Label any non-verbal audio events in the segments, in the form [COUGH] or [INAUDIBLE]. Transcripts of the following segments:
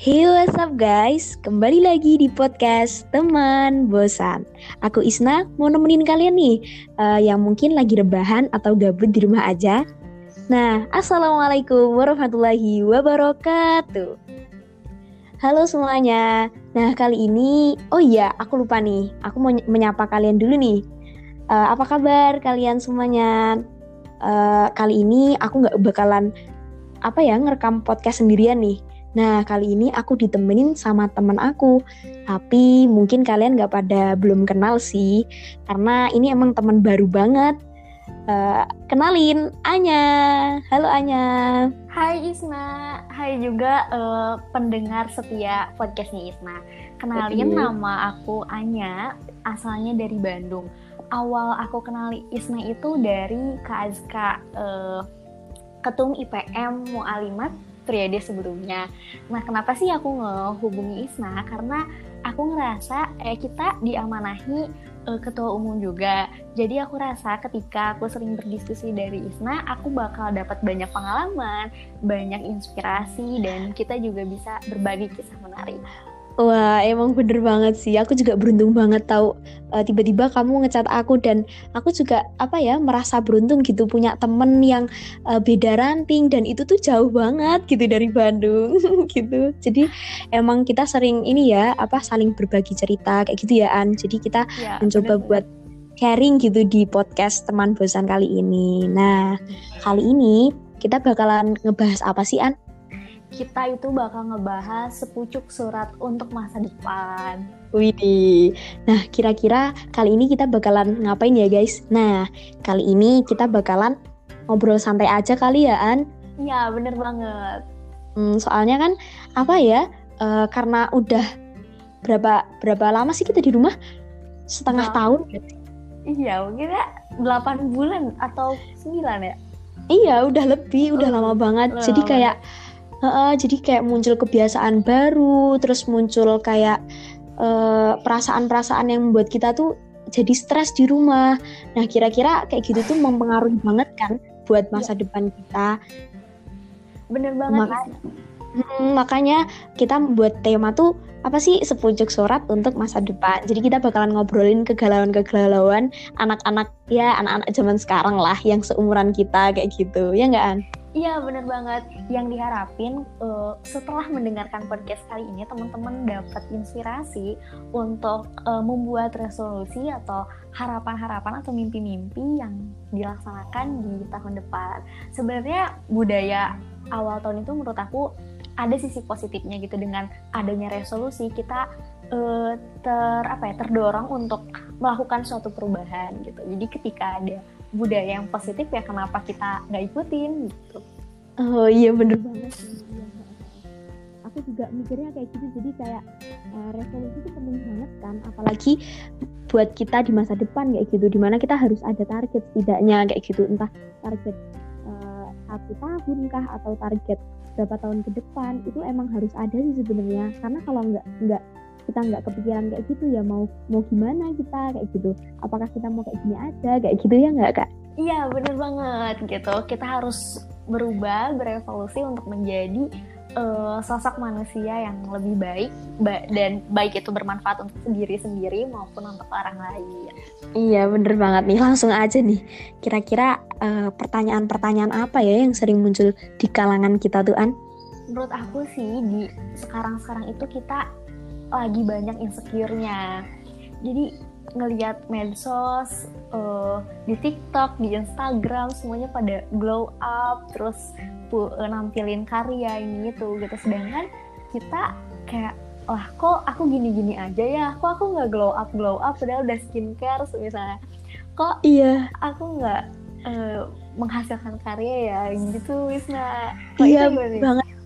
Hey what's up guys, kembali lagi di podcast Teman Bosan. Aku Isna, mau nemenin kalian nih uh, Yang mungkin lagi rebahan atau gabut di rumah aja. Nah, Assalamualaikum warahmatullahi wabarakatuh. Halo semuanya. Nah kali ini, oh iya aku lupa nih. Aku mau menyapa kalian dulu nih. Uh, Apa kabar kalian semuanya? Uh, kali ini aku gak bakalan apa ya ngerekam podcast sendirian nih Nah, kali ini aku ditemenin sama teman aku. Tapi mungkin kalian gak pada belum kenal sih, karena ini emang teman baru banget. Uh, kenalin, Anya. Halo Anya. Hai Isna. Hai juga uh, pendengar setia podcastnya Isna. Kenalin nama aku Anya, asalnya dari Bandung. Awal aku kenali Isna itu dari Kak Azka, uh, Ketum IPM Mualimat periode sebelumnya. Nah, kenapa sih aku ngehubungi Isna? Karena aku ngerasa eh kita diamanahi uh, ketua umum juga. Jadi aku rasa ketika aku sering berdiskusi dari Isna, aku bakal dapat banyak pengalaman, banyak inspirasi dan kita juga bisa berbagi kisah menarik. Wah, emang bener banget sih. Aku juga beruntung banget tahu uh, tiba-tiba kamu ngecat aku dan aku juga apa ya merasa beruntung gitu punya temen yang uh, beda ranting dan itu tuh jauh banget gitu dari Bandung [LAUGHS] gitu. Jadi emang kita sering ini ya apa saling berbagi cerita kayak gitu ya An. Jadi kita ya, mencoba bener, buat sharing gitu di podcast teman bosan kali ini. Nah, kali ini kita bakalan ngebahas apa sih An? Kita itu bakal ngebahas sepucuk surat untuk masa depan. Widih. Nah, kira-kira kali ini kita bakalan ngapain ya, guys? Nah, kali ini kita bakalan ngobrol santai aja kali ya, An? Iya, bener banget. Hmm, soalnya kan apa ya? Uh, karena udah berapa berapa lama sih kita di rumah? Setengah nah, tahun? Iya, mungkin ya 8 bulan atau 9 ya? Iya, udah lebih, udah oh, lama banget. Jadi kayak uh, jadi kayak muncul kebiasaan baru terus muncul kayak eh, perasaan-perasaan yang membuat kita tuh jadi stres di rumah nah kira-kira kayak gitu tuh mempengaruhi banget kan buat masa ya. depan kita bener banget Maka, hmm, makanya kita buat tema tuh apa sih sepucuk surat untuk masa depan. Jadi kita bakalan ngobrolin kegalauan-kegalauan anak-anak ya anak-anak zaman sekarang lah yang seumuran kita kayak gitu. Ya enggak An? Iya bener banget. Yang diharapin uh, setelah mendengarkan podcast kali ini teman-teman dapat inspirasi untuk uh, membuat resolusi atau harapan-harapan atau mimpi-mimpi yang dilaksanakan di tahun depan. Sebenarnya budaya awal tahun itu menurut aku ada sisi positifnya gitu dengan adanya resolusi kita uh, ter apa ya terdorong untuk melakukan suatu perubahan gitu. Jadi ketika ada budaya yang positif ya kenapa kita nggak ikutin gitu. Oh iya bener banget. Aku juga mikirnya kayak gitu jadi kayak uh, resolusi itu penting banget kan apalagi buat kita di masa depan kayak gitu di mana kita harus ada target setidaknya kayak gitu entah target uh, satu tahun kah atau target berapa tahun ke depan itu emang harus ada sih sebenarnya. Karena kalau nggak nggak kita nggak kepikiran kayak gitu ya mau mau gimana kita kayak gitu. Apakah kita mau kayak gini aja kayak gitu ya nggak kak? Iya bener banget gitu. Kita harus berubah berevolusi untuk menjadi uh, sosok manusia yang lebih baik ba dan baik itu bermanfaat untuk sendiri sendiri maupun untuk orang lain. Iya bener banget nih. Langsung aja nih. Kira-kira uh, pertanyaan-pertanyaan apa ya yang sering muncul di kalangan kita tuh an? Menurut aku sih di sekarang-sekarang itu kita lagi banyak insecure-nya. Jadi ngelihat medsos uh, di TikTok, di Instagram semuanya pada glow up, terus uh, nampilin karya ini itu gitu. Sedangkan kita kayak wah kok aku gini-gini aja ya, kok aku nggak glow up glow up padahal udah skincare misalnya. Kok iya aku nggak uh, menghasilkan karya ya gitu Wisna. iya banget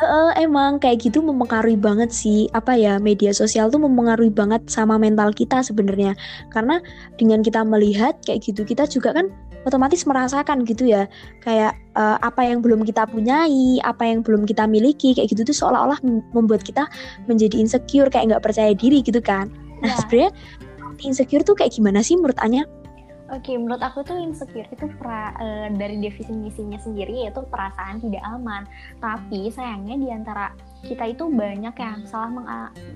Uh, emang kayak gitu mempengaruhi banget sih apa ya media sosial tuh mempengaruhi banget sama mental kita sebenarnya karena dengan kita melihat kayak gitu kita juga kan otomatis merasakan gitu ya kayak uh, apa yang belum kita punyai apa yang belum kita miliki kayak gitu tuh seolah-olah membuat kita menjadi insecure kayak nggak percaya diri gitu kan nah ya. sebenarnya insecure tuh kayak gimana sih menurut Anya? Oke, okay, menurut aku tuh insecure itu pra, uh, dari definisinya sendiri yaitu perasaan tidak aman. Tapi sayangnya di antara kita itu banyak yang salah meng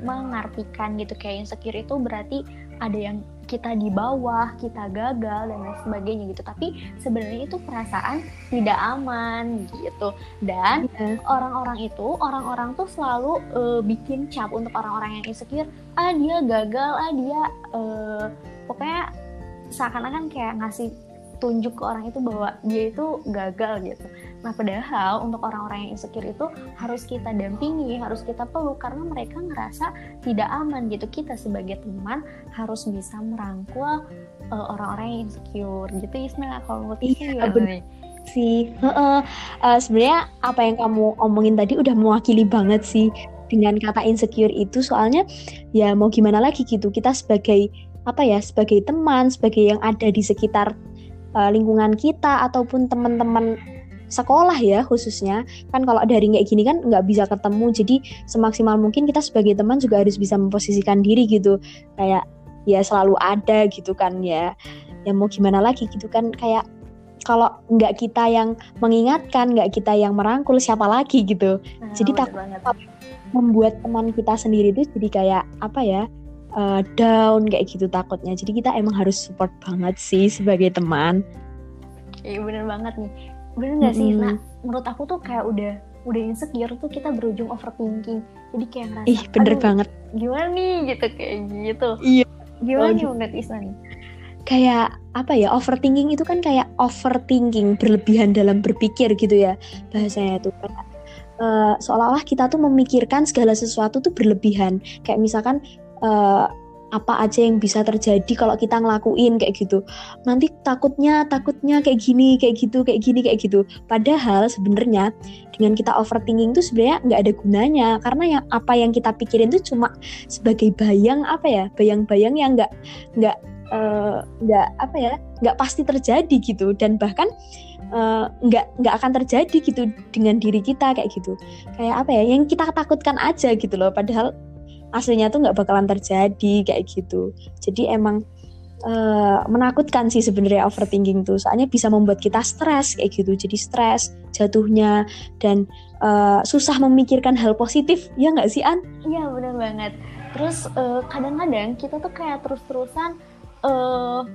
mengartikan gitu kayak insecure itu berarti ada yang kita di bawah, kita gagal dan lain sebagainya gitu. Tapi sebenarnya itu perasaan tidak aman gitu. Dan iya. orang-orang yeah. itu, orang-orang tuh selalu uh, bikin cap untuk orang-orang yang insecure. Ah dia gagal, ah dia uh, pokoknya seakan-akan kayak ngasih tunjuk ke orang itu bahwa dia itu gagal gitu. Nah padahal untuk orang-orang yang insecure itu harus kita dampingi, harus kita peluk karena mereka ngerasa tidak aman gitu. Kita sebagai teman harus bisa merangkul uh, orang-orang yang insecure gitu Isna. Kalau menurut iya, benar sih. Uh, uh, Sebenarnya apa yang kamu omongin tadi udah mewakili banget sih dengan kata insecure itu soalnya ya mau gimana lagi gitu kita sebagai apa ya sebagai teman sebagai yang ada di sekitar uh, lingkungan kita ataupun teman-teman sekolah ya khususnya. Kan kalau dari kayak gini kan nggak bisa ketemu. Jadi semaksimal mungkin kita sebagai teman juga harus bisa memposisikan diri gitu. Kayak ya selalu ada gitu kan ya. Ya mau gimana lagi gitu kan. Kayak kalau nggak kita yang mengingatkan nggak kita yang merangkul siapa lagi gitu. Nah, jadi tak membuat teman kita sendiri itu jadi kayak apa ya uh, down kayak gitu takutnya. Jadi kita emang harus support banget sih sebagai teman. Iya bener banget nih. Bener nggak mm -hmm. sih? Nah, menurut aku tuh kayak udah udah insecure tuh kita berujung overthinking. Jadi kayak ngerasa, Ih, bener banget. Gimana nih gitu kayak gitu. Iya. Gimana oh, nih menurut Isna nih? Kayak apa ya overthinking itu kan kayak overthinking berlebihan dalam berpikir gitu ya bahasanya tuh kayak uh, seolah-olah kita tuh memikirkan segala sesuatu tuh berlebihan kayak misalkan uh, apa aja yang bisa terjadi kalau kita ngelakuin kayak gitu. Nanti takutnya takutnya kayak gini kayak gitu kayak gini kayak gitu. Padahal sebenarnya dengan kita overthinking itu sebenarnya nggak ada gunanya. Karena yang apa yang kita pikirin itu cuma sebagai bayang apa ya bayang-bayang yang nggak nggak eh, nggak uh, apa ya nggak pasti terjadi gitu. Dan bahkan uh, nggak nggak akan terjadi gitu dengan diri kita kayak gitu. Kayak apa ya yang kita takutkan aja gitu loh. Padahal aslinya tuh nggak bakalan terjadi kayak gitu. Jadi emang uh, menakutkan sih sebenarnya overthinking tuh. Soalnya bisa membuat kita stres kayak gitu. Jadi stres jatuhnya dan uh, susah memikirkan hal positif. Ya nggak sih An? Iya benar banget. Terus eh, kadang-kadang kita tuh kayak terus-terusan uh,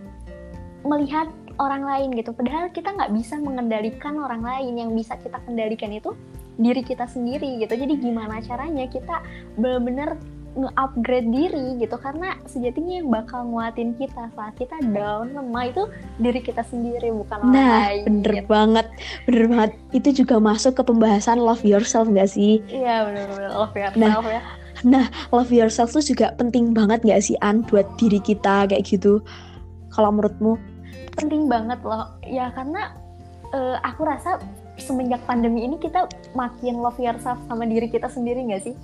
melihat orang lain gitu. Padahal kita nggak bisa mengendalikan orang lain. Yang bisa kita kendalikan itu diri kita sendiri gitu. Jadi gimana caranya kita benar-benar nge-upgrade diri gitu karena sejatinya yang bakal nguatin kita saat kita down lemah itu diri kita sendiri bukan orang nah, lain. Nah bener gitu. banget, bener banget. Itu juga masuk ke pembahasan love yourself gak sih? Iya bener-bener love yourself nah, ya. Nah love yourself tuh juga penting banget gak sih An buat diri kita kayak gitu? Kalau menurutmu? Penting banget loh, ya karena uh, aku rasa semenjak pandemi ini kita makin love yourself sama diri kita sendiri gak sih?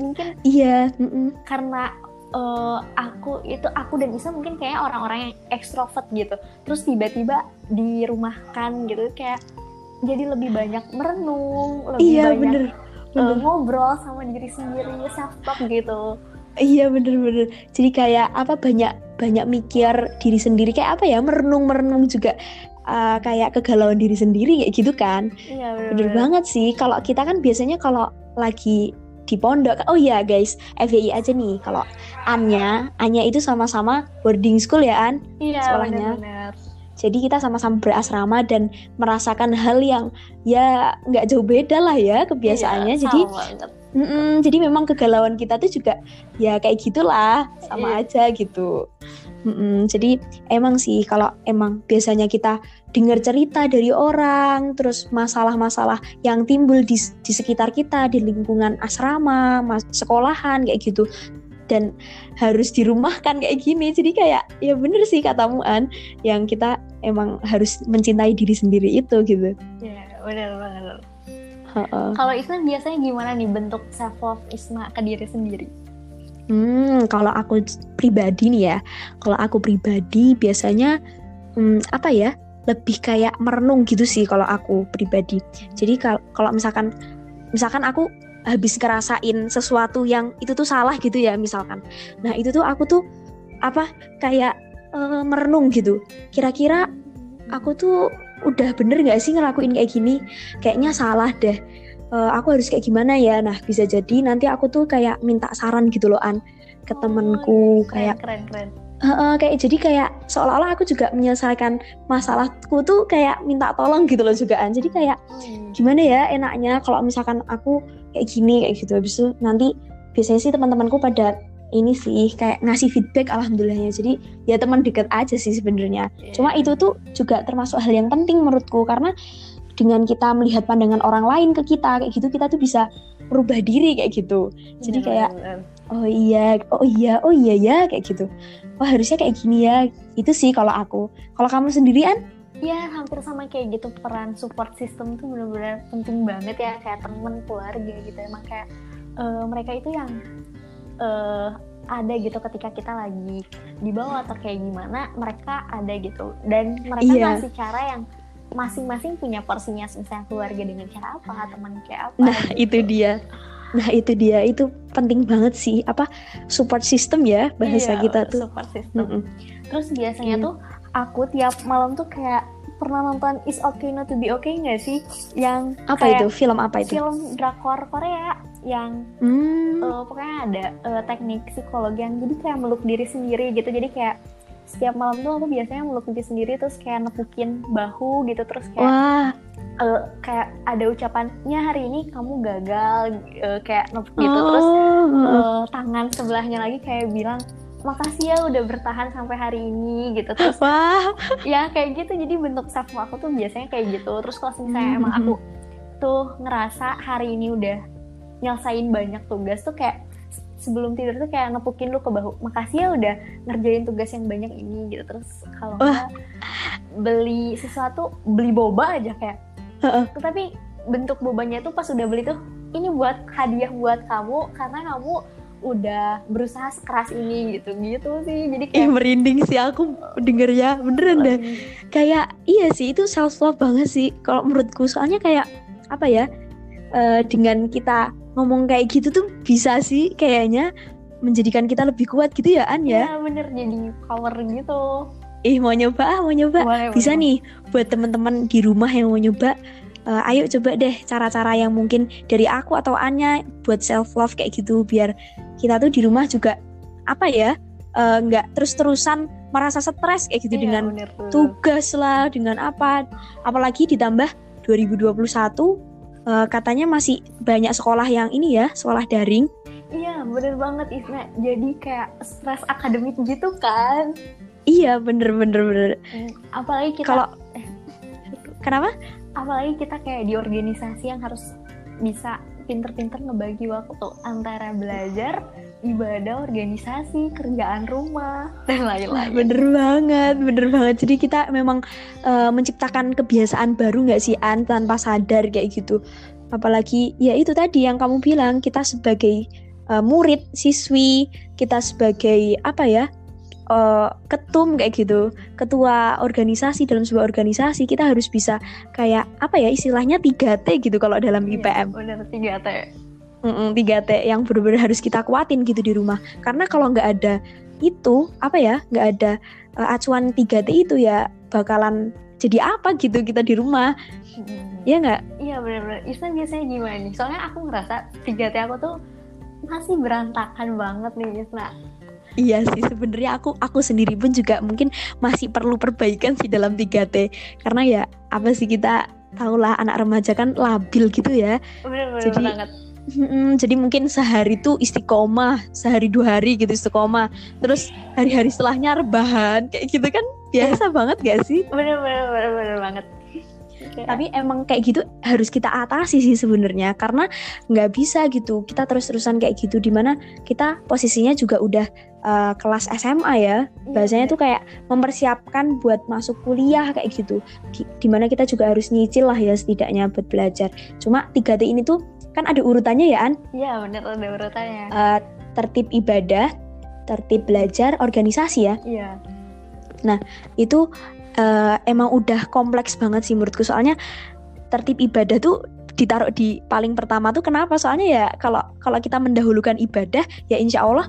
Mungkin iya mm -mm. karena uh, aku itu aku dan Isa mungkin kayak orang-orang yang ekstrovert gitu. Terus tiba-tiba dirumahkan gitu kayak jadi lebih banyak merenung lebih iya, banyak bener, eh, bener. Uh, ngobrol sama diri sendiri self talk gitu. Iya bener-bener jadi kayak apa banyak banyak mikir diri sendiri. Kayak apa ya merenung merenung juga uh, kayak kegalauan diri sendiri kayak gitu kan. Iya, bener, bener. banget sih. Kalau kita kan biasanya kalau lagi di pondok. Oh iya guys, FYI aja nih kalau Anya, Anya itu sama-sama boarding school ya An? Iya, sekolahnya. Bener, Jadi kita sama-sama berasrama dan merasakan hal yang ya nggak jauh beda lah ya kebiasaannya. Iya, jadi mm -mm, jadi memang kegalauan kita tuh juga ya kayak gitulah sama iya. aja gitu. Mm-mm, jadi emang sih kalau emang biasanya kita dengar cerita dari orang, terus masalah-masalah yang timbul di, di sekitar kita di lingkungan asrama, mas, sekolahan kayak gitu, dan harus dirumahkan kayak gini. Jadi kayak ya bener sih katamu An, yang kita emang harus mencintai diri sendiri itu gitu. Ya bener banget. Kalau Isma biasanya gimana nih bentuk self love Isma ke diri sendiri? Hmm, kalau aku pribadi nih ya, kalau aku pribadi biasanya hmm, apa ya, lebih kayak merenung gitu sih kalau aku pribadi. Jadi kalau kalau misalkan misalkan aku habis ngerasain sesuatu yang itu tuh salah gitu ya misalkan. Nah, itu tuh aku tuh apa kayak uh, merenung gitu. Kira-kira aku tuh udah bener gak sih ngelakuin kayak gini? Kayaknya salah deh uh, aku harus kayak gimana ya nah bisa jadi nanti aku tuh kayak minta saran gitu loh an ke Oh, temenku keren, kayak keren keren. Heeh, kayak jadi kayak seolah-olah aku juga menyelesaikan masalahku tuh kayak minta tolong gitu loh juga an jadi kayak Hmm. gimana ya enaknya kalau misalkan aku kayak gini kayak gitu habis itu nanti biasanya sih teman-temanku pada ini sih kayak ngasih feedback alhamdulillahnya jadi ya teman deket aja sih sebenarnya cuma Iya. itu tuh juga termasuk hal yang penting menurutku karena dengan kita melihat pandangan orang lain ke kita kayak gitu kita tuh bisa merubah diri kayak gitu jadi Bener, kayak. Oh iya oh iya oh iya ya kayak gitu. Oh harusnya kayak gini ya. Itu sih kalau aku. Kalau kamu sendirian? Ya hampir sama kayak gitu. Peran support system tuh bener-bener penting banget ya. Kayak temen keluarga gitu. Emang kayak eh, mereka itu yang eh, ada gitu ketika kita lagi di bawah atau kayak gimana mereka ada gitu. Dan mereka Iya. ngasih cara yang masing-masing punya porsinya. Misalnya keluarga dengan cara apa teman kayak apa Nah, gitu. itu dia. Nah, itu dia. Itu penting banget sih. Apa support system ya bahasa Iya, kita tuh. support system Mm-mm. Terus biasanya Iya. tuh aku tiap malam tuh kayak pernah nonton Is Okay Not To Be Okay nggak sih? Yang Apa kayak itu? Film apa itu? film drakor Korea yang Hmm. eh, pokoknya ada eh, teknik psikologi yang jadi kayak meluk diri sendiri gitu. Jadi kayak setiap malam tuh aku biasanya meluk diri sendiri terus kayak nepukin bahu gitu terus kayak Wah, eh, kayak ada ucapannya hari ini kamu gagal eh, kayak gitu terus oh, heeh. eh, tangan sebelahnya lagi kayak bilang makasih ya udah bertahan sampai hari ini gitu terus wah, ya kayak gitu jadi bentuk self aku tuh biasanya kayak gitu terus kalau misalnya Hmm. emang aku tuh ngerasa hari ini udah nyelesain banyak tugas tuh kayak sebelum tidur tuh kayak nepukin lu ke bahu makasih ya udah ngerjain tugas yang banyak ini gitu terus kalau beli sesuatu beli boba aja kayak. Tapi bentuk bobanya tuh pas udah beli tuh ini buat hadiah buat kamu karena kamu udah berusaha sekeras ini gitu gitu sih jadi Ih, kayak merinding sih aku denger ya. Beneran deh. Kayak iya sih itu self love banget sih kalau menurutku. Soalnya kayak apa ya? eh, dengan kita ngomong kayak gitu tuh bisa sih kayaknya menjadikan kita lebih kuat gitu ya An ya. ya bener jadi power gitu Ih mau nyoba ah mau nyoba. Boleh, bisa boleh. nih buat teman-teman di rumah yang mau nyoba eh, ayo coba deh cara-cara yang mungkin dari aku atau Anya buat self love kayak gitu biar kita tuh di rumah juga apa ya eh, nggak terus-terusan merasa stres kayak gitu Iya, dengan bener tuh. tugas lah dengan apa apalagi ditambah 2021 eh, katanya masih banyak sekolah yang ini ya sekolah daring Iya bener banget Isna Jadi kayak stres akademik gitu kan iya bener bener bener Apalagi kita kalau [LAUGHS] kenapa Apalagi kita kayak di organisasi yang harus bisa pinter-pinter ngebagi waktu Antara belajar, ibadah, organisasi, kerjaan rumah, dan lain-lain bener banget, bener banget. Jadi kita memang eh, menciptakan kebiasaan baru nggak sih An tanpa sadar kayak gitu. Apalagi ya itu tadi yang kamu bilang kita sebagai eh, murid, siswi, kita sebagai apa ya eh, ketum kayak gitu, ketua organisasi dalam sebuah organisasi kita harus bisa kayak apa ya istilahnya 3T gitu kalau dalam Iya, IPM. Bener, tiga T Mm-mm, 3T yang benar-benar harus kita kuatin gitu di rumah. Karena kalau nggak ada itu, apa ya, nggak ada uh, acuan 3T itu ya bakalan jadi apa gitu kita di rumah. Ya nggak? Iya bener-bener Isna biasanya gimana nih? Soalnya aku ngerasa tiga T aku tuh masih berantakan banget nih Isna Iya sih sebenarnya aku aku sendiri pun juga mungkin masih perlu perbaikan sih dalam 3T. Karena ya apa sih kita tahulah anak remaja kan labil gitu ya. Bener-bener Jadi- banget Mm-mm, jadi mungkin sehari tuh istiqomah, sehari dua hari gitu istiqomah. Terus hari-hari setelahnya rebahan kayak gitu kan biasa banget gak sih? Bener-bener bener-bener banget Kayak- Tapi emang kayak gitu harus kita atasi sih sebenarnya karena nggak bisa gitu. Kita terus-terusan kayak gitu di mana kita posisinya juga udah uh, kelas SMA ya. Bahasanya tuh kayak mempersiapkan buat masuk kuliah kayak gitu. Di- di mana kita juga harus nyicil lah ya setidaknya buat belajar. Cuma 3T ini tuh kan ada urutannya ya An? Iya bener ada urutannya. Uh, tertib ibadah tertib belajar organisasi ya. Iya. Itu eh, emang udah kompleks banget sih menurutku. Soalnya tertib ibadah tuh ditaruh di paling pertama tuh kenapa? Soalnya ya kalau kalau kita mendahulukan ibadah ya insya Allah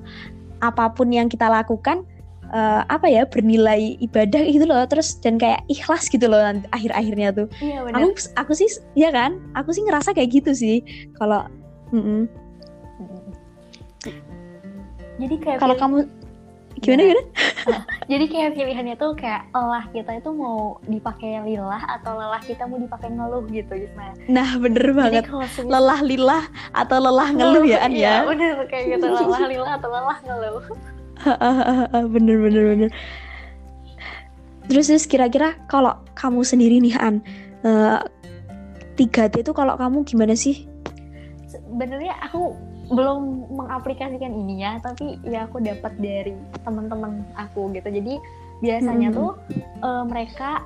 apa pun yang kita lakukan uh, apa ya bernilai ibadah gitu loh. Terus dan kayak ikhlas gitu loh akhir-akhirnya tuh. Iya, bener. aku aku sih ya kan? Aku sih ngerasa kayak gitu sih. Kalau mm -mm. jadi kayak kalau kamu gimana Iya. gimana? [LAUGHS] Jadi kayak pilihannya tuh kayak lelah kita itu mau dipakai lilah atau lelah kita mau dipakai ngeluh gitu Gisna nah bener jadi banget. semis- lelah lilah atau lelah ngeluh ya An iya ya? bener kayak gitu. [LAUGHS] Lelah lilah atau lelah ngeluh. [LAUGHS] Bener bener bener. Terus terus kira-kira kalau kamu sendiri nih An eh, tiga T itu kalau kamu gimana sih? Sebenarnya aku belum mengaplikasikan ini ya tapi ya aku dapat dari teman-teman aku gitu jadi biasanya Hmm. tuh eh, mereka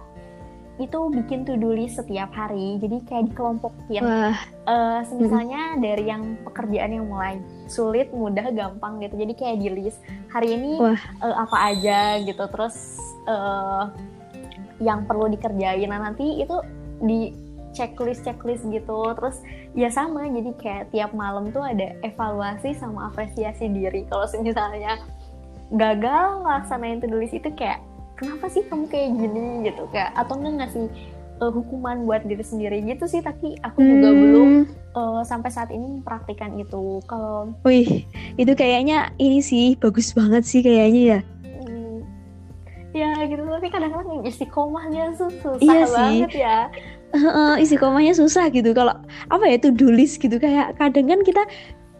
itu bikin to-do list setiap hari jadi kayak dikelompokin wah Eh, misalnya dari yang pekerjaan yang mulai sulit, mudah, gampang gitu. Jadi kayak di list hari ini Wah. eh, apa aja gitu. Terus eh, yang perlu dikerjain. Nah nanti itu di checklist checklist gitu. Terus ya sama. Jadi kayak tiap malam tuh ada evaluasi sama apresiasi diri. Kalau misalnya gagal ngelaksanain to-do list itu kayak kenapa sih kamu kayak gini gitu kayak atau enggak ngasih eh, hukuman buat diri sendiri gitu sih tapi aku juga Hmm, belum eh, sampai saat ini mempraktikkan itu kalau wih itu kayaknya ini sih bagus banget sih kayaknya ya hmm, ya gitu tapi kadang-kadang istiqomahnya susah Iya sih. banget ya Isi komanya susah gitu. Kalau apa ya itu tulis gitu. Kayak kadang kan kita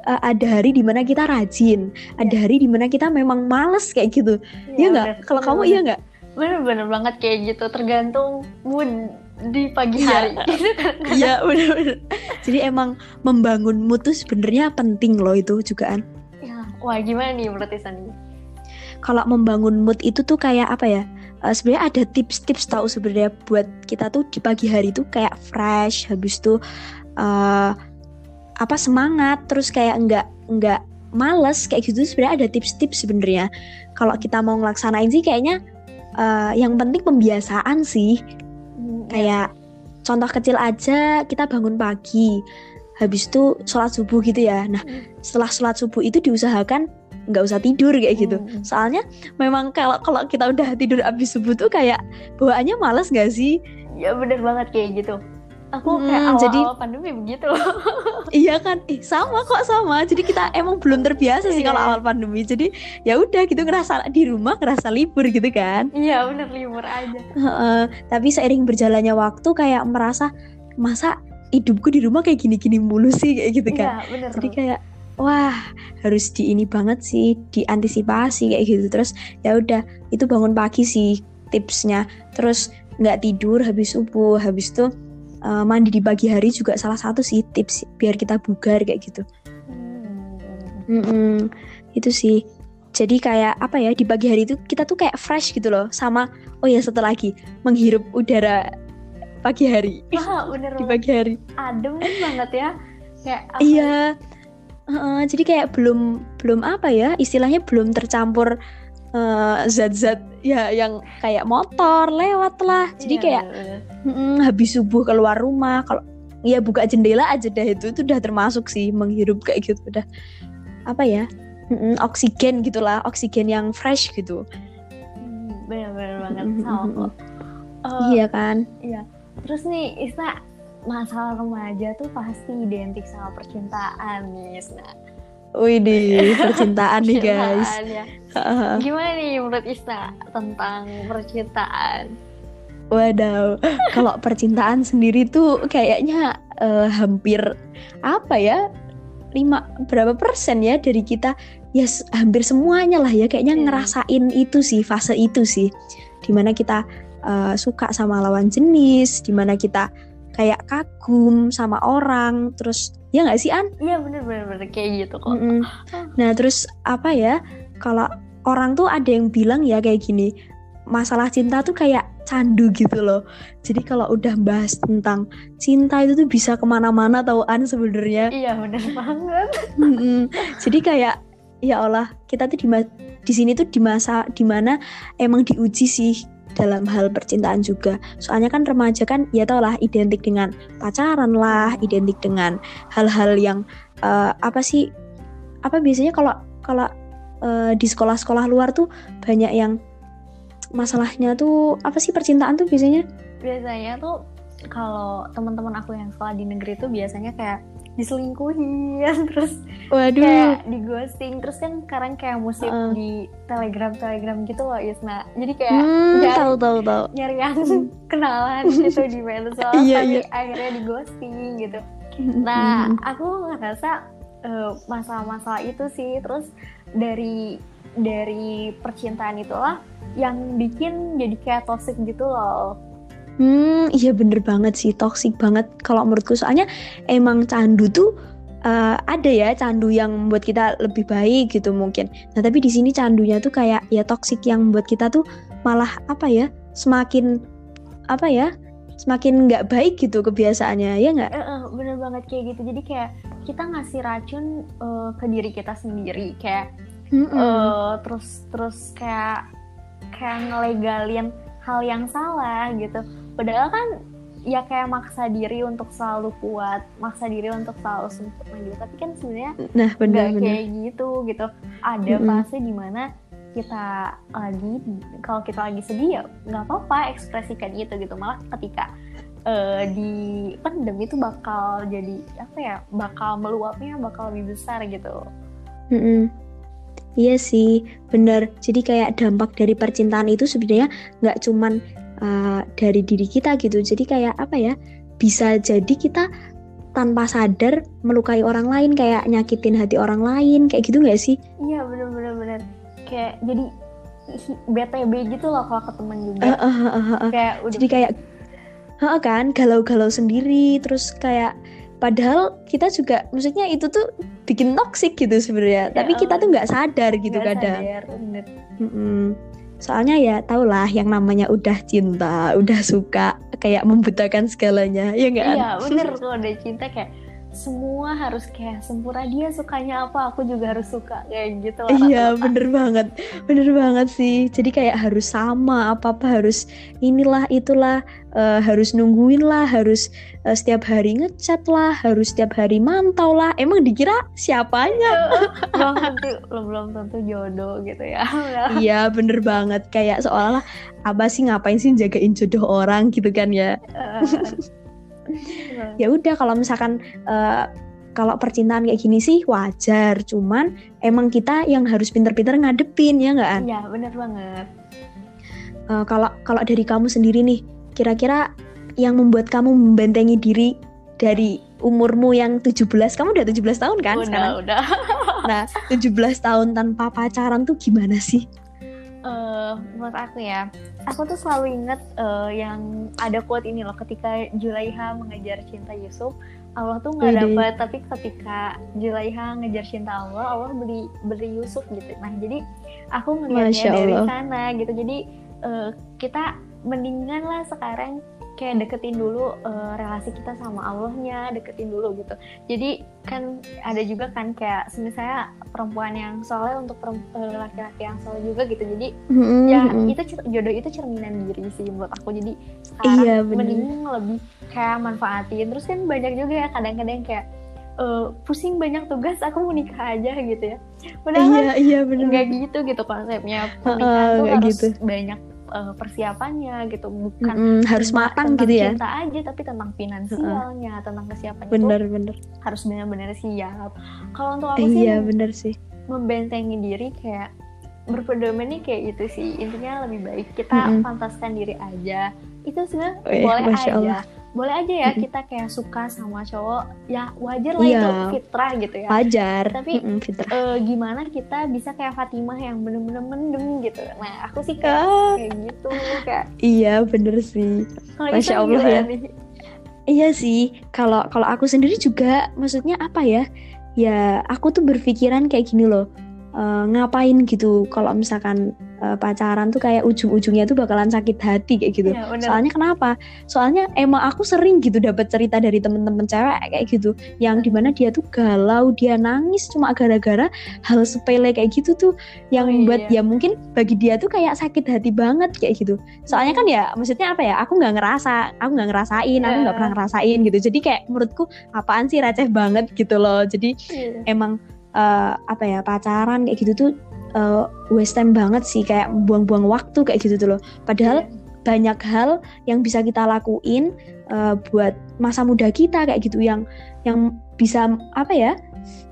eh, ada hari di mana kita rajin. Ada hari di mana kita memang males kayak gitu. Iya nggak? kalau kamu iya nggak? Bener-bener banget kayak gitu. Tergantung mood di pagi Iya. hari. [LAUGHS] Gitu kan. Iya bener-bener jadi emang membangun mood tuh sebenarnya penting loh itu juga kan. Ya wah gimana nih menurut Isan? Nih kalau membangun mood itu tuh kayak apa ya eh, sebenarnya ada tips-tips tahu sebenarnya buat kita tuh di pagi hari tuh kayak fresh habis tuh eh, apa semangat terus kayak enggak enggak males kayak gitu sebenarnya ada tips-tips sebenarnya kalau kita mau ngelaksanain sih kayaknya eh, yang penting pembiasaan sih Hmm, ya. kayak contoh kecil aja kita bangun pagi habis itu sholat subuh gitu ya nah Hmm. setelah sholat subuh itu diusahakan nggak usah tidur kayak gitu. Hmm. soalnya memang kalau kalau kita udah tidur abis subuh tuh kayak bawaannya males nggak sih? Ya bener banget kayak gitu. Aku Hmm, kayak awal-awal jadi- pandemi begitu. [LAUGHS] Iya kan? Eh sama kok sama. Jadi kita emang belum terbiasa sih Iya. kalau awal pandemi. Jadi ya udah gitu ngerasa di rumah ngerasa libur gitu kan? Iya bener libur aja. Heeh, tapi seiring berjalannya waktu kayak merasa masa hidupku di rumah kayak gini-gini mulu sih? kayak gitu kan? Iya bener. Jadi kayak wah harus di ini banget sih diantisipasi kayak gitu. Terus ya udah itu bangun pagi sih tipsnya. Terus nggak tidur habis subuh. Habis itu eh, mandi di pagi hari juga salah satu sih tips biar kita bugar kayak gitu. Hmm. Mm-mm, itu sih. Jadi kayak apa ya di pagi hari itu kita tuh kayak fresh gitu loh sama oh ya satu lagi menghirup udara pagi hari. Wah, bener [LAUGHS] di pagi hari. adem banget ya. Kayak Iya. Heeh, jadi kayak belum belum apa ya istilahnya belum tercampur eh, zat-zat ya yang kayak motor lewat lah. Jadi Iya, kayak bener. mm, habis subuh keluar rumah kalau ya buka jendela aja dah itu itu udah termasuk sih menghirup kayak gitu udah apa ya mm, oksigen gitulah oksigen yang fresh gitu. Hmm, bener-bener banget sama mm, kok Eh, Iya kan? terus nih Isna masalah remaja tuh pasti identik sama percintaan nih Isna Wih di percintaan nih guys. Ya. [LAUGHS] gimana nih menurut Isna tentang percintaan Wadaw, [LAUGHS] kalau percintaan sendiri tuh kayaknya eh, hampir apa ya lima berapa persen ya dari kita ya s- hampir semuanya lah ya kayaknya Iya. ngerasain itu sih fase itu sih di mana kita eh, suka sama lawan jenis di mana kita kayak kagum sama orang terus ya nggak sih An? iya bener-bener bener kayak gitu kok Mm-mm. Nah terus apa ya kalau orang tuh ada yang bilang ya kayak gini masalah cinta tuh kayak candu gitu loh. Jadi kalau udah bahas tentang cinta itu tuh bisa ke mana-mana tauan sebenarnya. iya bener banget Mm-mm. Jadi kayak ya Allah kita tuh di di sini tuh di masa di mana emang diuji sih dalam hal percintaan juga. Soalnya kan remaja kan ya tau lah identik dengan pacaran lah, identik dengan hal-hal yang eh, apa sih? Apa biasanya kalau kalau eh, di sekolah-sekolah luar tuh banyak yang masalahnya tuh apa sih percintaan tuh biasanya? Biasanya tuh kalau teman-teman aku yang sekolah di negeri tuh biasanya kayak diselingkuhin [LAUGHS] terus Waduh. kayak di ghosting terus kan sekarang kayak musik Heeh. di telegram telegram gitu loh Isna jadi kayak Hmm, nyari, tahu tahu tahu. nyari yang [LAUGHS] kenalan gitu di medsos [LAUGHS] Iya, tapi iya. akhirnya di ghosting gitu nah Hmm. aku ngerasa eh, masalah-masalah itu sih terus dari dari percintaan itulah yang bikin jadi kayak toxic gitu loh Hmm, iya bener banget sih, toxic banget kalau menurutku. Soalnya emang candu tuh eh, ada ya candu yang membuat kita lebih baik gitu mungkin. Nah tapi di sini candunya tuh kayak ya toxic yang membuat kita tuh malah apa ya semakin apa ya semakin nggak baik gitu kebiasaannya ya nggak? Eh, eh, bener banget kayak gitu jadi kayak kita ngasih racun eh, ke diri kita sendiri kayak Mm-mm. eh, terus terus kayak kayak ngelegalin hal yang salah gitu padahal kan ya kayak maksa diri untuk selalu kuat maksa diri untuk selalu sempurna gitu tapi kan sebenarnya Nah nggak bener-bener. kayak gitu gitu ada Mm-mm. fase di mana kita lagi kalau kita lagi sedih ya nggak apa-apa ekspresikan itu gitu malah ketika eh, di pendem itu bakal jadi apa ya bakal meluapnya bakal lebih besar gitu Mm-mm. Iya sih, bener. Jadi kayak dampak dari percintaan itu sebenarnya nggak cuman uh, dari diri kita gitu. Jadi kayak apa ya? Bisa jadi kita tanpa sadar melukai orang lain, kayak nyakitin hati orang lain, kayak gitu nggak sih? iya bener-bener bener kayak jadi BTB gitu loh kalau ke temen juga Eh, eh, eh, eh, eh. kayak udah Jadi kayak, Heeh kan, galau-galau sendiri, terus kayak padahal kita juga, maksudnya itu tuh bikin toxic gitu sebenarnya. Tapi kita tuh nggak sadar gitu nggak kadang. sadar, bener. Mm-mm. Soalnya ya tau lah yang namanya udah cinta, udah suka, kayak membutakan segalanya, ya nggak? Iya bener kalau udah cinta kayak semua harus kayak sempurna dia sukanya apa aku juga harus suka kayak gitu lah Iya rata-rata. bener banget, bener banget sih. Jadi kayak harus sama, apa apa harus inilah itulah, eh, harus nungguin lah, harus eh, setiap hari ngechat lah, harus setiap hari mantau lah. Emang dikira siapanya? [LAUGHS] belum tentu belum belum tentu jodoh gitu ya [LAUGHS] iya bener banget, kayak seolah-olah apa sih ngapain sih jagain jodoh orang gitu kan ya? Ya udah kalau misalkan eh, kalau percintaan kayak gini sih wajar cuman emang kita yang harus pinter-pinter ngadepin ya nggak An? iya bener banget. Eh, kalau kalau dari kamu sendiri nih kira-kira yang membuat kamu membentengi diri dari umurmu yang 17 kamu udah 17 tahun kan udah sekarang? udah. Nah 17 tahun tanpa pacaran tuh gimana sih Eh, menurut aku ya aku tuh selalu inget eh, yang ada quote ini loh ketika Julaiha mengejar cinta Yusuf Allah tuh nggak dapet tapi ketika Julaiha ngejar cinta Allah Allah beli beli Yusuf gitu. Nah jadi aku Masya ngeliatnya dari sana gitu. Jadi eh, kita mendingan lah sekarang kayak deketin dulu eh, relasi kita sama Allahnya deketin dulu gitu. Jadi kan ada juga kan kayak misalnya perempuan yang soleh untuk eh, laki-laki yang soleh juga gitu. Jadi ya Mm-mm. itu jodoh itu cerminan diri sih menurut aku. Jadi sekarang Iya, bener. mending lebih kayak manfaatin. Terus kan banyak juga ya kadang-kadang kayak eh, pusing banyak tugas aku mau nikah aja gitu ya. Padahal iya iya bener. nggak gitu gitu konsepnya. Pernikahan Heeh, tuh harus gitu. banyak eh, persiapannya gitu. Bukan Mm-mm, harus matang tentang gitu ya? cinta aja tapi tentang finansialnya tentang kesiapan itu bener bener. harus benar-benar siap. Kalau untuk aku sih iya bener sih. membentengi diri kayak berpedoman nih kayak gitu sih. Intinya lebih baik kita Mm-mm. pantaskan diri aja. Itu sebenarnya Wih, boleh Masya aja. Allah. Boleh aja ya kita kayak suka sama cowok ya wajar lah Iya. itu fitrah gitu ya wajar Tapi- Mm-mm, fitrah Eh, gimana kita bisa kayak Fatimah yang bener-bener mendem gitu nah aku sih kayak Ah, kayak gitu kayak iya bener sih kalau Masya Allah ya. nih? Iya sih, kalau kalau aku sendiri juga, maksudnya apa ya? Ya aku tuh berpikiran kayak gini loh, eh, ngapain gitu? Kalau misalkan eh, pacaran tuh kayak ujung-ujungnya tuh bakalan sakit hati kayak gitu. Iya, bener. Soalnya kenapa? Soalnya emang aku sering gitu dapat cerita dari temen-temen cewek kayak gitu, yang di mana dia tuh galau, dia nangis cuma gara-gara hal sepele kayak gitu tuh, yang Oh, membuat iya. ya mungkin bagi dia tuh kayak sakit hati banget kayak gitu. Soalnya kan ya, maksudnya apa ya? Aku nggak ngerasa, aku nggak ngerasain, aku nggak Iya. pernah ngerasain gitu. Jadi kayak menurutku apaan sih receh banget gitu loh. Jadi Iya. emang eh, apa ya pacaran kayak gitu tuh uh, waste time banget sih kayak buang-buang waktu kayak gitu tuh loh. Padahal yeah. banyak hal yang bisa kita lakuin uh, buat masa muda kita kayak gitu yang yang bisa apa ya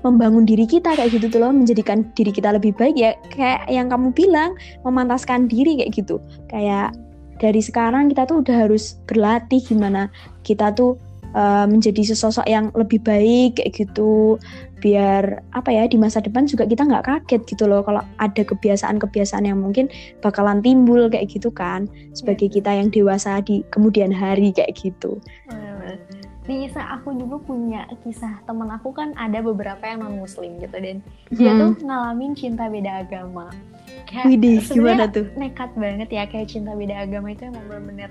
membangun diri kita kayak gitu tuh loh menjadikan diri kita lebih baik. Ya kayak yang kamu bilang memantaskan diri kayak gitu. Kayak dari sekarang kita tuh udah harus berlatih gimana kita tuh uh, menjadi sesosok yang lebih baik kayak gitu biar apa ya di masa depan juga kita nggak kaget gitu loh kalau ada kebiasaan-kebiasaan yang mungkin bakalan timbul kayak gitu kan sebagai iya. kita yang dewasa di kemudian hari kayak gitu. Nih Isa, aku juga punya kisah teman aku kan ada beberapa yang non muslim gitu dan hmm. dia tuh ngalamin cinta beda agama. Kayak Widih, gimana tuh? Nekat banget ya kayak cinta beda agama itu emang bener-bener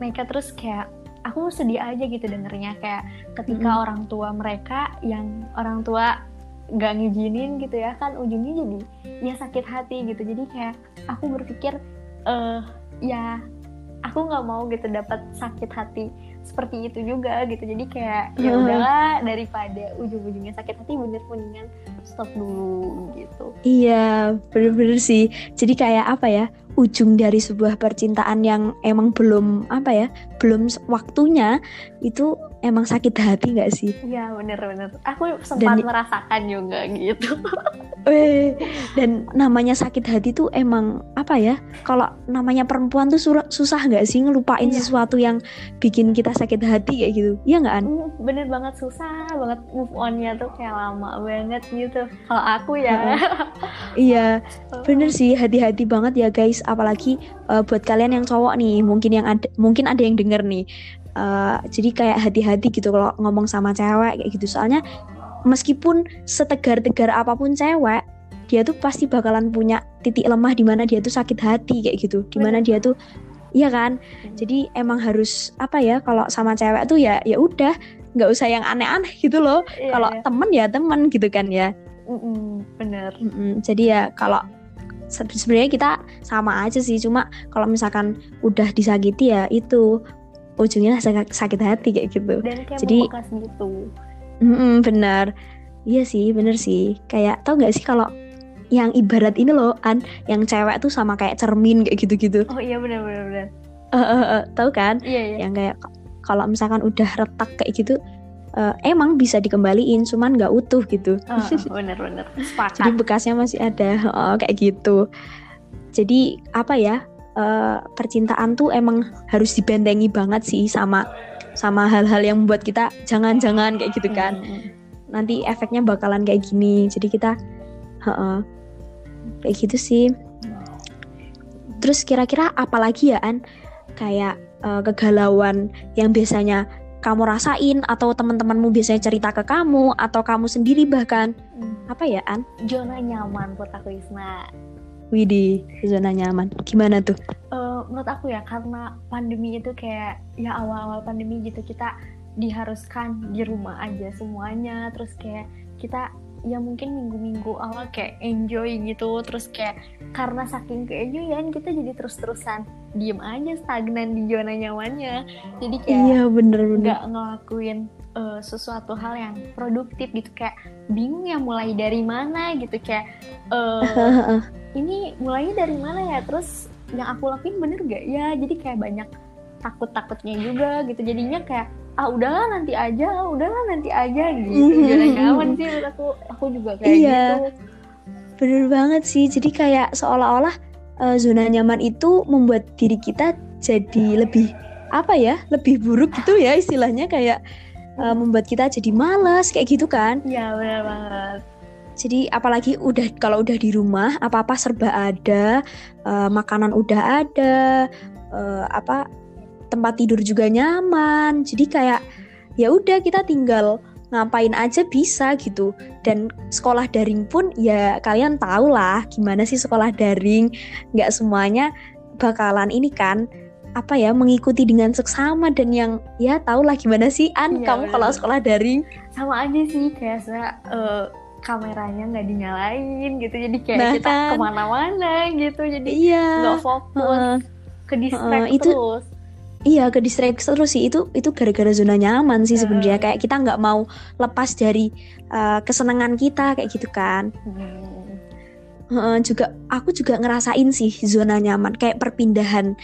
nekat terus kayak aku sedih aja gitu dengernya. Kayak ketika hmm. orang tua mereka yang orang tua nggak ngizinin gitu ya kan ujungnya jadi ya sakit hati gitu. Jadi kayak aku berpikir uh, ya aku nggak mau gitu dapat sakit hati seperti itu juga gitu. Jadi kayak ya udahlah daripada ujung-ujungnya sakit hati bener mendingan stop dulu gitu. Iya bener-bener sih. Jadi kayak apa ya ujung dari sebuah percintaan yang emang belum apa ya belum waktunya itu emang sakit hati nggak sih? Iya bener-bener. Aku sempat dan, merasakan juga gitu. [LAUGHS] Eh, dan namanya sakit hati tuh emang apa ya? Kalau namanya perempuan tuh susah nggak sih ngelupain iya. sesuatu yang bikin kita sakit hati kayak gitu? Iya nggak An? Mm, bener banget susah banget move onnya tuh kayak lama banget gitu. Kalau aku ya. [LAUGHS] iya, bener sih hati-hati banget ya guys. Apalagi uh, buat kalian yang cowok nih, mungkin yang ada mungkin ada yang denger nih uh, jadi kayak hati-hati gitu kalau ngomong sama cewek kayak gitu. Soalnya meskipun setegar-tegar apa pun cewek dia tuh pasti bakalan punya titik lemah di mana dia tuh sakit hati kayak gitu. Di mana dia tuh iya kan? Jadi emang harus apa ya kalau sama cewek tuh ya ya udah nggak usah yang aneh-aneh gitu loh. Iya, kalau iya. temen ya temen gitu kan ya. Mm-mm, bener. Jadi ya kalau sebenarnya kita sama aja sih. Cuma kalau misalkan udah disakiti ya itu ujungnya sakit, sakit hati kayak gitu. Dan kayak jadi bekas gitu. Mm benar. Iya sih bener sih. Kayak tau nggak sih kalau yang ibarat ini loh an yang cewek tuh sama kayak cermin kayak gitu-gitu. Oh iya benar benar benar. Uh, uh, uh, tahu kan? Iya, iya. yang kayak kalau misalkan udah retak kayak gitu uh, emang bisa dikembaliin cuman nggak utuh gitu. Uh, bener bener [LAUGHS] jadi bekasnya masih ada [LAUGHS] oh, kayak gitu. Jadi apa ya uh, percintaan tuh emang harus dibentengi banget sih sama sama hal-hal yang membuat kita jangan-jangan kayak gitu kan. Hmm. Nanti efeknya bakalan kayak gini. Jadi kita uh -uh, kayak gitu sih. Terus kira-kira apalagi ya An kayak uh, kegalauan yang biasanya kamu rasain atau teman-temanmu biasanya cerita ke kamu atau kamu sendiri bahkan hmm. apa ya An? Zona nyaman buat aku Isna Widih, zona nyaman. Gimana tuh? Uh, menurut aku ya, karena pandemi itu kayak ya awal-awal pandemi gitu kita diharuskan di rumah aja semuanya. Terus kayak kita ya mungkin minggu-minggu awal kayak enjoy gitu. Terus kayak karena saking keenjoyan kita jadi terus-terusan diem aja stagnan di zona nyamannya. Jadi kayak iya, bener, bener. gak ngelakuin uh, sesuatu hal yang produktif gitu kayak bingung ya mulai dari mana gitu kayak uh, [LAUGHS] ini mulainya dari mana ya? Terus yang aku lakuin bener gak ya jadi kayak banyak takut-takutnya juga gitu. Jadinya kayak ah udahlah nanti aja ah, udahlah nanti aja gitu. [LAUGHS] Jadi nyaman sih menurut aku. Aku juga kayak iya, gitu. Bener banget sih. Jadi kayak seolah-olah uh, zona nyaman itu membuat diri kita jadi lebih apa ya lebih buruk gitu ya istilahnya. Kayak uh, membuat kita jadi malas kayak gitu kan? Iya benar banget jadi apalagi udah kalau udah di rumah apa-apa serba ada uh, makanan udah ada uh, apa tempat tidur juga nyaman. Jadi kayak ya udah kita tinggal ngapain aja bisa gitu. Dan sekolah daring pun ya kalian tau lah gimana sih sekolah daring. Nggak semuanya bakalan ini kan apa ya mengikuti dengan seksama dan yang ya tau lah gimana sih An iya, kamu kalau sekolah daring? Sama aja sih kayak saya uh, kameranya nggak dinyalain gitu. Jadi kayak nah, kita kan? ke mana-mana gitu. Jadi iya. nggak fokus. Uh, ke distract uh, itu, terus. iya ke distract terus sih. Itu itu gara-gara zona nyaman sih sebenarnya. Kayak kita nggak mau lepas dari uh, kesenangan kita kayak gitu kan. Hmm. uh, juga aku juga ngerasain sih zona nyaman. Kayak perpindahan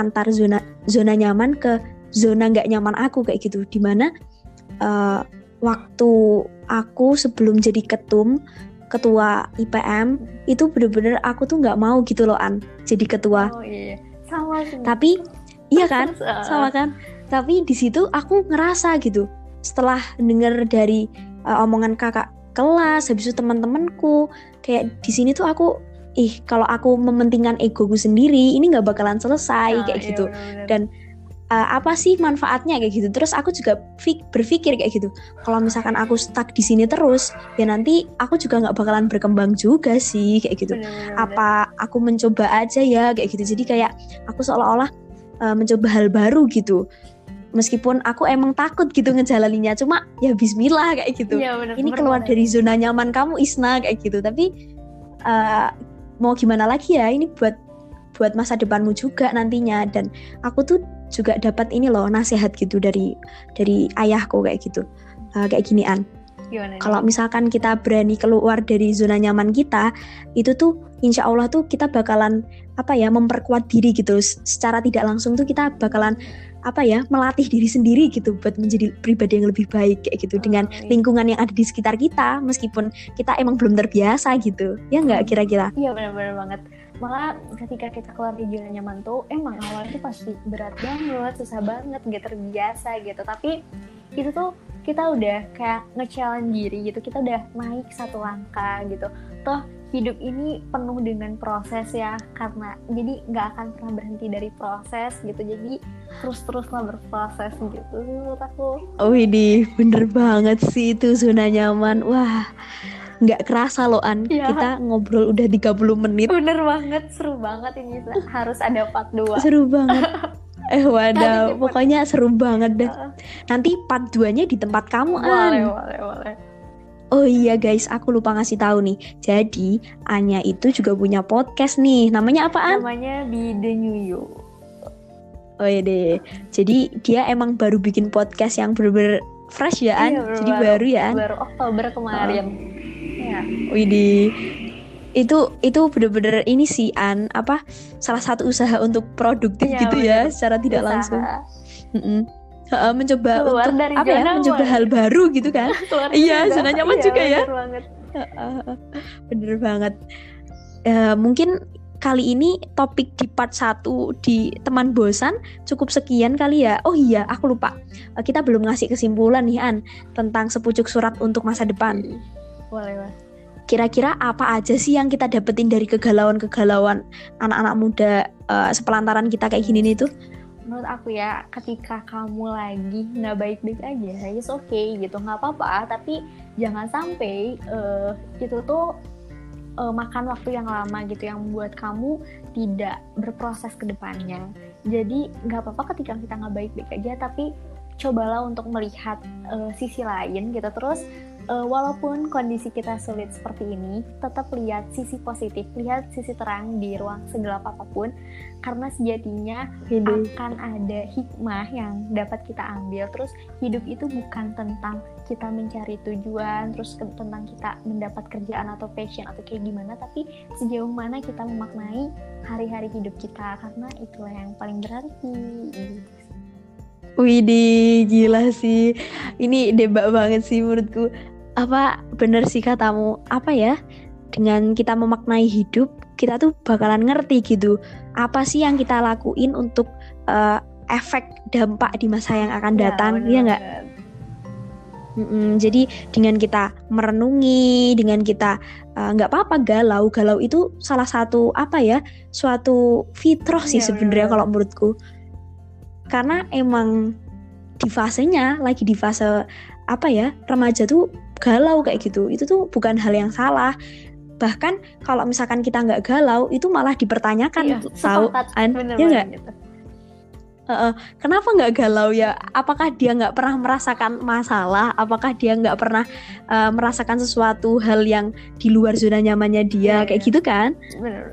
antar zona zona nyaman ke zona nggak nyaman aku kayak gitu. Di mana uh, waktu aku sebelum jadi ketum ketua IPM itu bener-bener aku tuh nggak mau gitu loh an jadi ketua. Oh iya sama sih. Tapi iya [LAUGHS] kan? Sama kan? Tapi di situ aku ngerasa gitu. Setelah denger dari uh, omongan kakak kelas habis itu teman-temanku kayak di sini tuh aku ih kalau aku mementingkan egoku sendiri ini nggak bakalan selesai oh, kayak iya, gitu. bener-bener. dan uh, apa sih manfaatnya? Kayak gitu. Terus aku juga berpikir kayak gitu. Kalau misalkan aku stuck di sini terus ya nanti aku juga nggak bakalan berkembang juga sih kayak gitu. Bener-bener. apa aku mencoba aja ya kayak gitu. Jadi kayak aku seolah-olah uh, mencoba hal baru gitu. Meskipun aku emang takut gitu ngejalaninnya cuma ya Bismillah kayak gitu. Iya, bener, ini bener keluar dari zona nyaman kamu Isna kayak gitu. Tapi uh, mau gimana lagi ya? Ini buat buat masa depanmu juga nantinya. Dan aku tuh juga dapat ini loh nasihat gitu dari dari ayahku kayak gitu. Uh, kayak gini an Gimana nih? kalau misalkan kita berani keluar dari zona nyaman kita itu tuh insya Allah tuh kita bakalan apa ya memperkuat diri gitu. Secara tidak langsung tuh kita bakalan apa ya melatih diri sendiri gitu buat menjadi pribadi yang lebih baik kayak gitu. Dengan Oh, iya. lingkungan yang ada di sekitar kita meskipun kita emang belum terbiasa gitu. Ya nggak kira-kira? Iya benar-benar banget. Malah ketika kita keluar di zona nyaman tuh emang awalnya tuh pasti berat banget, susah banget, gak terbiasa gitu. Tapi itu tuh kita udah kayak nge-challenge diri gitu. Kita udah naik satu langkah gitu. Toh hidup ini penuh dengan proses ya karena jadi nggak akan pernah berhenti dari proses gitu. Jadi terus-teruslah berproses gitu menurut aku. oh ini bener banget sih itu zona nyaman wah nggak kerasa loh an. Iya. kita ngobrol udah 30 menit. Bener banget, seru banget ini harus ada part 2. seru banget. [LAUGHS] Eh wadah pokoknya seru banget deh. Nanti part 2 nya di tempat kamu Boleh, an. Boleh, boleh. oh iya guys aku lupa ngasih tahu nih. Jadi Anya itu juga punya podcast nih. Namanya apaan Namanya Be The New You. oh iya deh. Jadi dia emang baru bikin podcast yang bener-bener fresh ya an. Iya, jadi baru ya an. Baru Oktober kemarin. Ya. Widih itu itu bener-bener ini sih an apa salah satu usaha untuk produktif Iya, gitu ya bener. secara tidak Usaha. langsung Mm-mm. Heeh, mencoba Keluar untuk dari apa ya mencoba hal baru gitu kan [LAUGHS] Iya, zona nyaman Iya, juga ya. bener banget. bener banget Eh, mungkin kali ini topik di part 1 di teman bosan cukup sekian kali ya oh iya aku lupa Eh, kita belum ngasih kesimpulan nih An tentang sepucuk surat untuk masa depan Boleh, boleh. kira-kira apa aja sih yang kita dapetin dari kegalauan-kegalauan anak-anak muda eh, sepelantaran kita kayak gini nih tuh Menurut aku ya, ketika kamu lagi nggak baik-baik aja, it's okay gitu, nggak apa-apa. Tapi jangan sampai eh, itu tuh eh, makan waktu yang lama gitu, yang membuat kamu tidak berproses ke depannya. Jadi nggak apa-apa ketika kita nggak baik-baik aja, tapi cobalah untuk melihat eh, sisi lain gitu. Terus eh, walaupun kondisi kita sulit seperti ini, tetap lihat sisi positif, lihat sisi terang di ruang segelap apa pun, karena sejatinya akan ada hikmah yang dapat kita ambil. Terus hidup itu bukan tentang kita mencari tujuan, terus ke- tentang kita mendapat kerjaan atau passion atau kayak gimana, tapi sejauh mana kita memaknai hari-hari hidup kita karena itulah yang paling berarti. Widih, gila sih. Ini debak banget sih menurutku. Apa bener sih katamu? Apa ya? Dengan kita memaknai hidup, kita tuh bakalan ngerti gitu. Apa sih yang kita lakuin untuk eh, efek dampak di masa yang akan datang? Iya nggak? banget. Mm-mm, jadi dengan kita merenungi, dengan kita eh, nggak apa-apa galau, galau itu salah satu apa ya, suatu fitrah sih Iya, sebenarnya bener kalau menurutku. Karena emang di fasenya lagi di fase apa ya remaja tuh galau kayak gitu, itu tuh bukan hal yang salah. Bahkan kalau misalkan kita nggak galau, itu malah dipertanyakan, Iya, tahu? sepakat. An? Bener Ya nggak? gitu. Heeh. Kenapa nggak galau ya? Apakah dia nggak pernah merasakan masalah? Apakah dia nggak pernah eh, merasakan sesuatu hal yang di luar zona nyamannya dia? Iya, Kayak iya. gitu kan? Bener.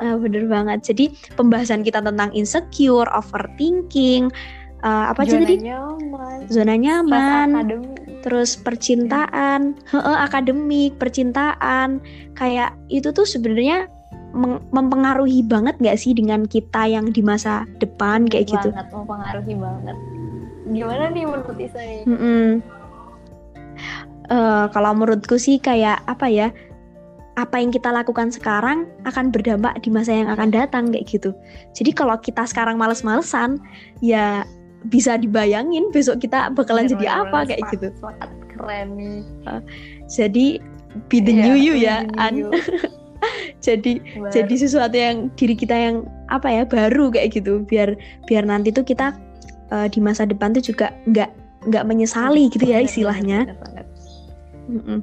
Eh, bener banget. Jadi pembahasan kita tentang insecure, overthinking, eh, apa aja Zona tadi? nyaman. Zona nyaman. Terus percintaan, heeh, akademik, percintaan, kayak itu tuh sebenarnya mem- mempengaruhi banget nggak sih dengan kita yang di masa depan kayak gitu? banget mempengaruhi banget gimana nih menurut Isa nih Mm-mm. Eh, kalau menurutku sih kayak apa ya? Apa yang kita lakukan sekarang akan berdampak di masa yang akan datang kayak gitu. Jadi kalau kita sekarang males-malesan, ya bisa dibayangin besok kita bakalan Bener, jadi bener, apa bener. kayak Sepakat, gitu. sepakat. keren nih Jadi be the Iya, new you ya, An. [LAUGHS] jadi Baru. jadi sesuatu yang diri kita yang apa ya baru kayak gitu. Biar biar nanti tuh kita eh, di masa depan tuh juga nggak nggak menyesali gitu ya Bener, istilahnya. bener, bener. Mm-mm.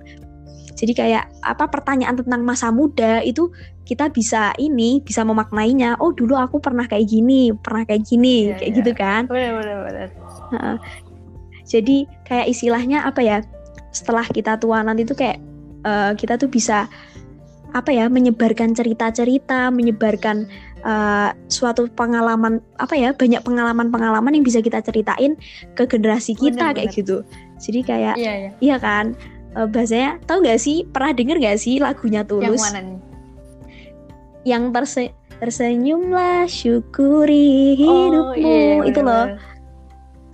Jadi kayak apa pertanyaan tentang masa muda itu kita bisa ini bisa memaknainya. Oh dulu aku pernah kayak gini, pernah kayak gini, Iya, kayak iya. gitu kan. bener bener Heeh. Jadi kayak istilahnya apa ya? Setelah kita tua nanti tuh kayak eh, kita tuh bisa apa ya menyebarkan cerita-cerita, menyebarkan eh, suatu pengalaman apa ya banyak pengalaman-pengalaman yang bisa kita ceritain ke generasi kita Bener, kayak bener. gitu. Jadi kayak iya iya Iya kan? Eh, bahasanya tahu nggak sih? Pernah denger nggak sih lagunya yang Tulus? mana nih Yang terse tersenyumlah syukuri hidupmu iya, itu loh.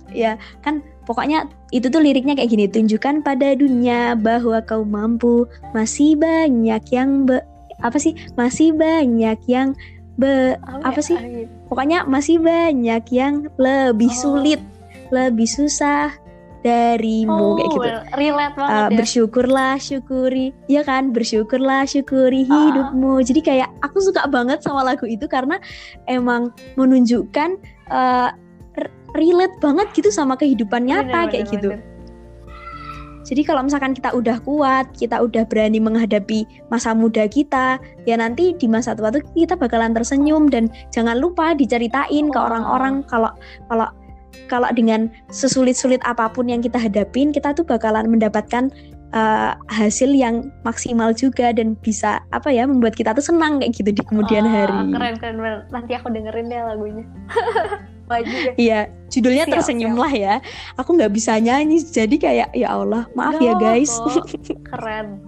Ya kan pokoknya itu tuh liriknya kayak gini. Tunjukkan pada dunia bahwa kau mampu. Masih banyak yang be apa sih? Masih banyak yang be apa ya? sih? Ah, gitu. Pokoknya masih banyak yang lebih Oh. sulit, lebih susah darimu kayak gitu. Oh, relate banget Uh, ya bersyukurlah syukuri ya kan bersyukurlah syukuri hidupmu jadi kayak aku suka banget sama lagu itu karena emang menunjukkan uh, relate banget gitu sama kehidupan nyata Bener, kayak bener, gitu bener. jadi kalau misalkan kita udah kuat kita udah berani menghadapi masa muda kita ya nanti di masa tua tuh kita bakalan tersenyum dan jangan lupa diceritain ke Wah. orang-orang kalau kalau kalau dengan sesulit-sulit apa pun yang kita hadapin kita tuh bakalan mendapatkan uh, hasil yang maksimal juga dan bisa apa ya membuat kita tuh senang kayak gitu di kemudian Wah, hari. keren keren nanti aku dengerin deh lagunya [LAUGHS] Wajib ya Iya, judulnya Siap, tersenyumlah ya. Aku nggak bisa nyanyi, jadi kayak ya Allah, maaf ya guys. [LAUGHS] keren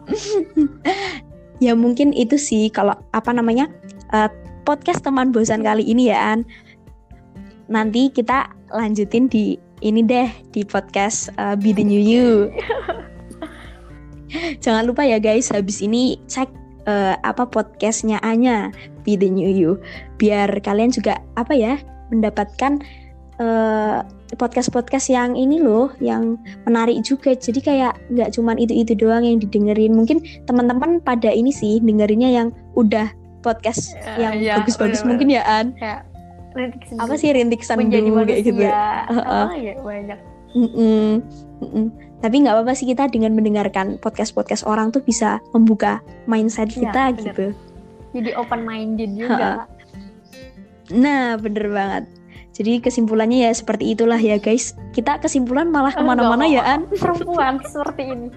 [LAUGHS] ya mungkin itu sih kalau apa namanya uh, podcast teman bosan kali ini ya An. Nanti kita lanjutin di ini deh di podcast uh, Be the New You. [LAUGHS] Jangan lupa ya guys, habis ini cek uh, apa podcastnya Anya Be the New You, biar kalian juga apa ya mendapatkan uh, podcast-podcast yang ini loh, yang menarik juga. Jadi kayak nggak cuman itu-itu doang yang didengerin. Mungkin teman-teman pada ini sih dengerinnya yang udah podcast Ya, yang iya, bagus-bagus bener-bener. mungkin ya An. kayak rintik Apa sih rintik sandu menjadi kayak manusia gitu. apa Heeh. lagi ya banyak Mm-mm, mm-mm. Tapi nggak apa-apa sih kita dengan mendengarkan podcast-podcast orang tuh bisa membuka mindset Iya, kita bener. gitu. jadi open minded juga Nah bener banget. Jadi kesimpulannya ya seperti itulah ya guys. Kita kesimpulan malah ke mana-mana ya. An. [LAUGHS] perempuan seperti ini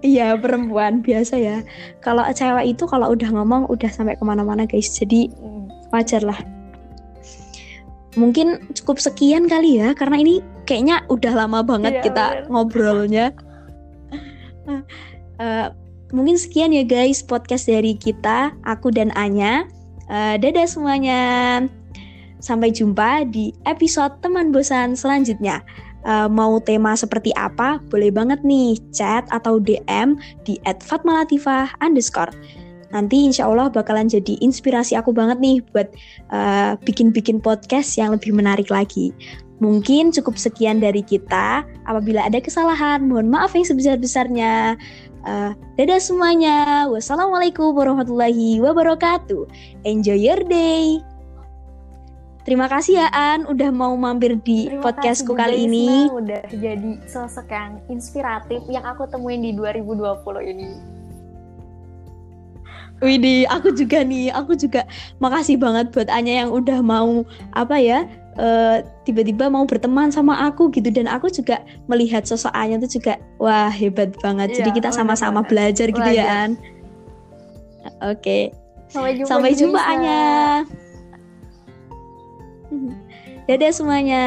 Iya perempuan biasa ya. Kalau cewek itu kalau udah ngomong udah sampai ke mana-mana guys. Jadi Hmm. Wajar lah. Mungkin cukup sekian kali ya karena ini kayaknya udah lama banget Iya, kita bener. ngobrolnya. [LAUGHS] Eh, mungkin sekian ya guys podcast dari kita, aku dan Anya. Eh, dadah semuanya. Sampai jumpa di episode teman bosan selanjutnya. Eh, mau tema seperti apa? Boleh banget nih chat atau DM di @fatmalatifah underscore. Nanti insya Allah bakalan jadi inspirasi aku banget nih buat eh, bikin-bikin podcast yang lebih menarik lagi. Mungkin cukup sekian dari kita. Apabila ada kesalahan, mohon maaf yang sebesar-besarnya. Eh, dadah semuanya. Wassalamualaikum warahmatullahi wabarakatuh. Enjoy your day. Terima kasih ya An, udah mau mampir di Terima podcastku kasih kali ini. Udah jadi sosok yang inspiratif yang aku temuin di 2020 ini Widih, aku juga nih, aku juga makasih banget buat Anya yang udah mau apa ya, eh, tiba-tiba mau berteman sama aku gitu dan aku juga melihat sosok Anya tuh juga wah hebat banget. Jadi Iya, kita bener sama-sama banget. belajar gitu ya. An. Oke, sampai jumpa sampai jumpa. Anya. [LAUGHS] Dadah semuanya.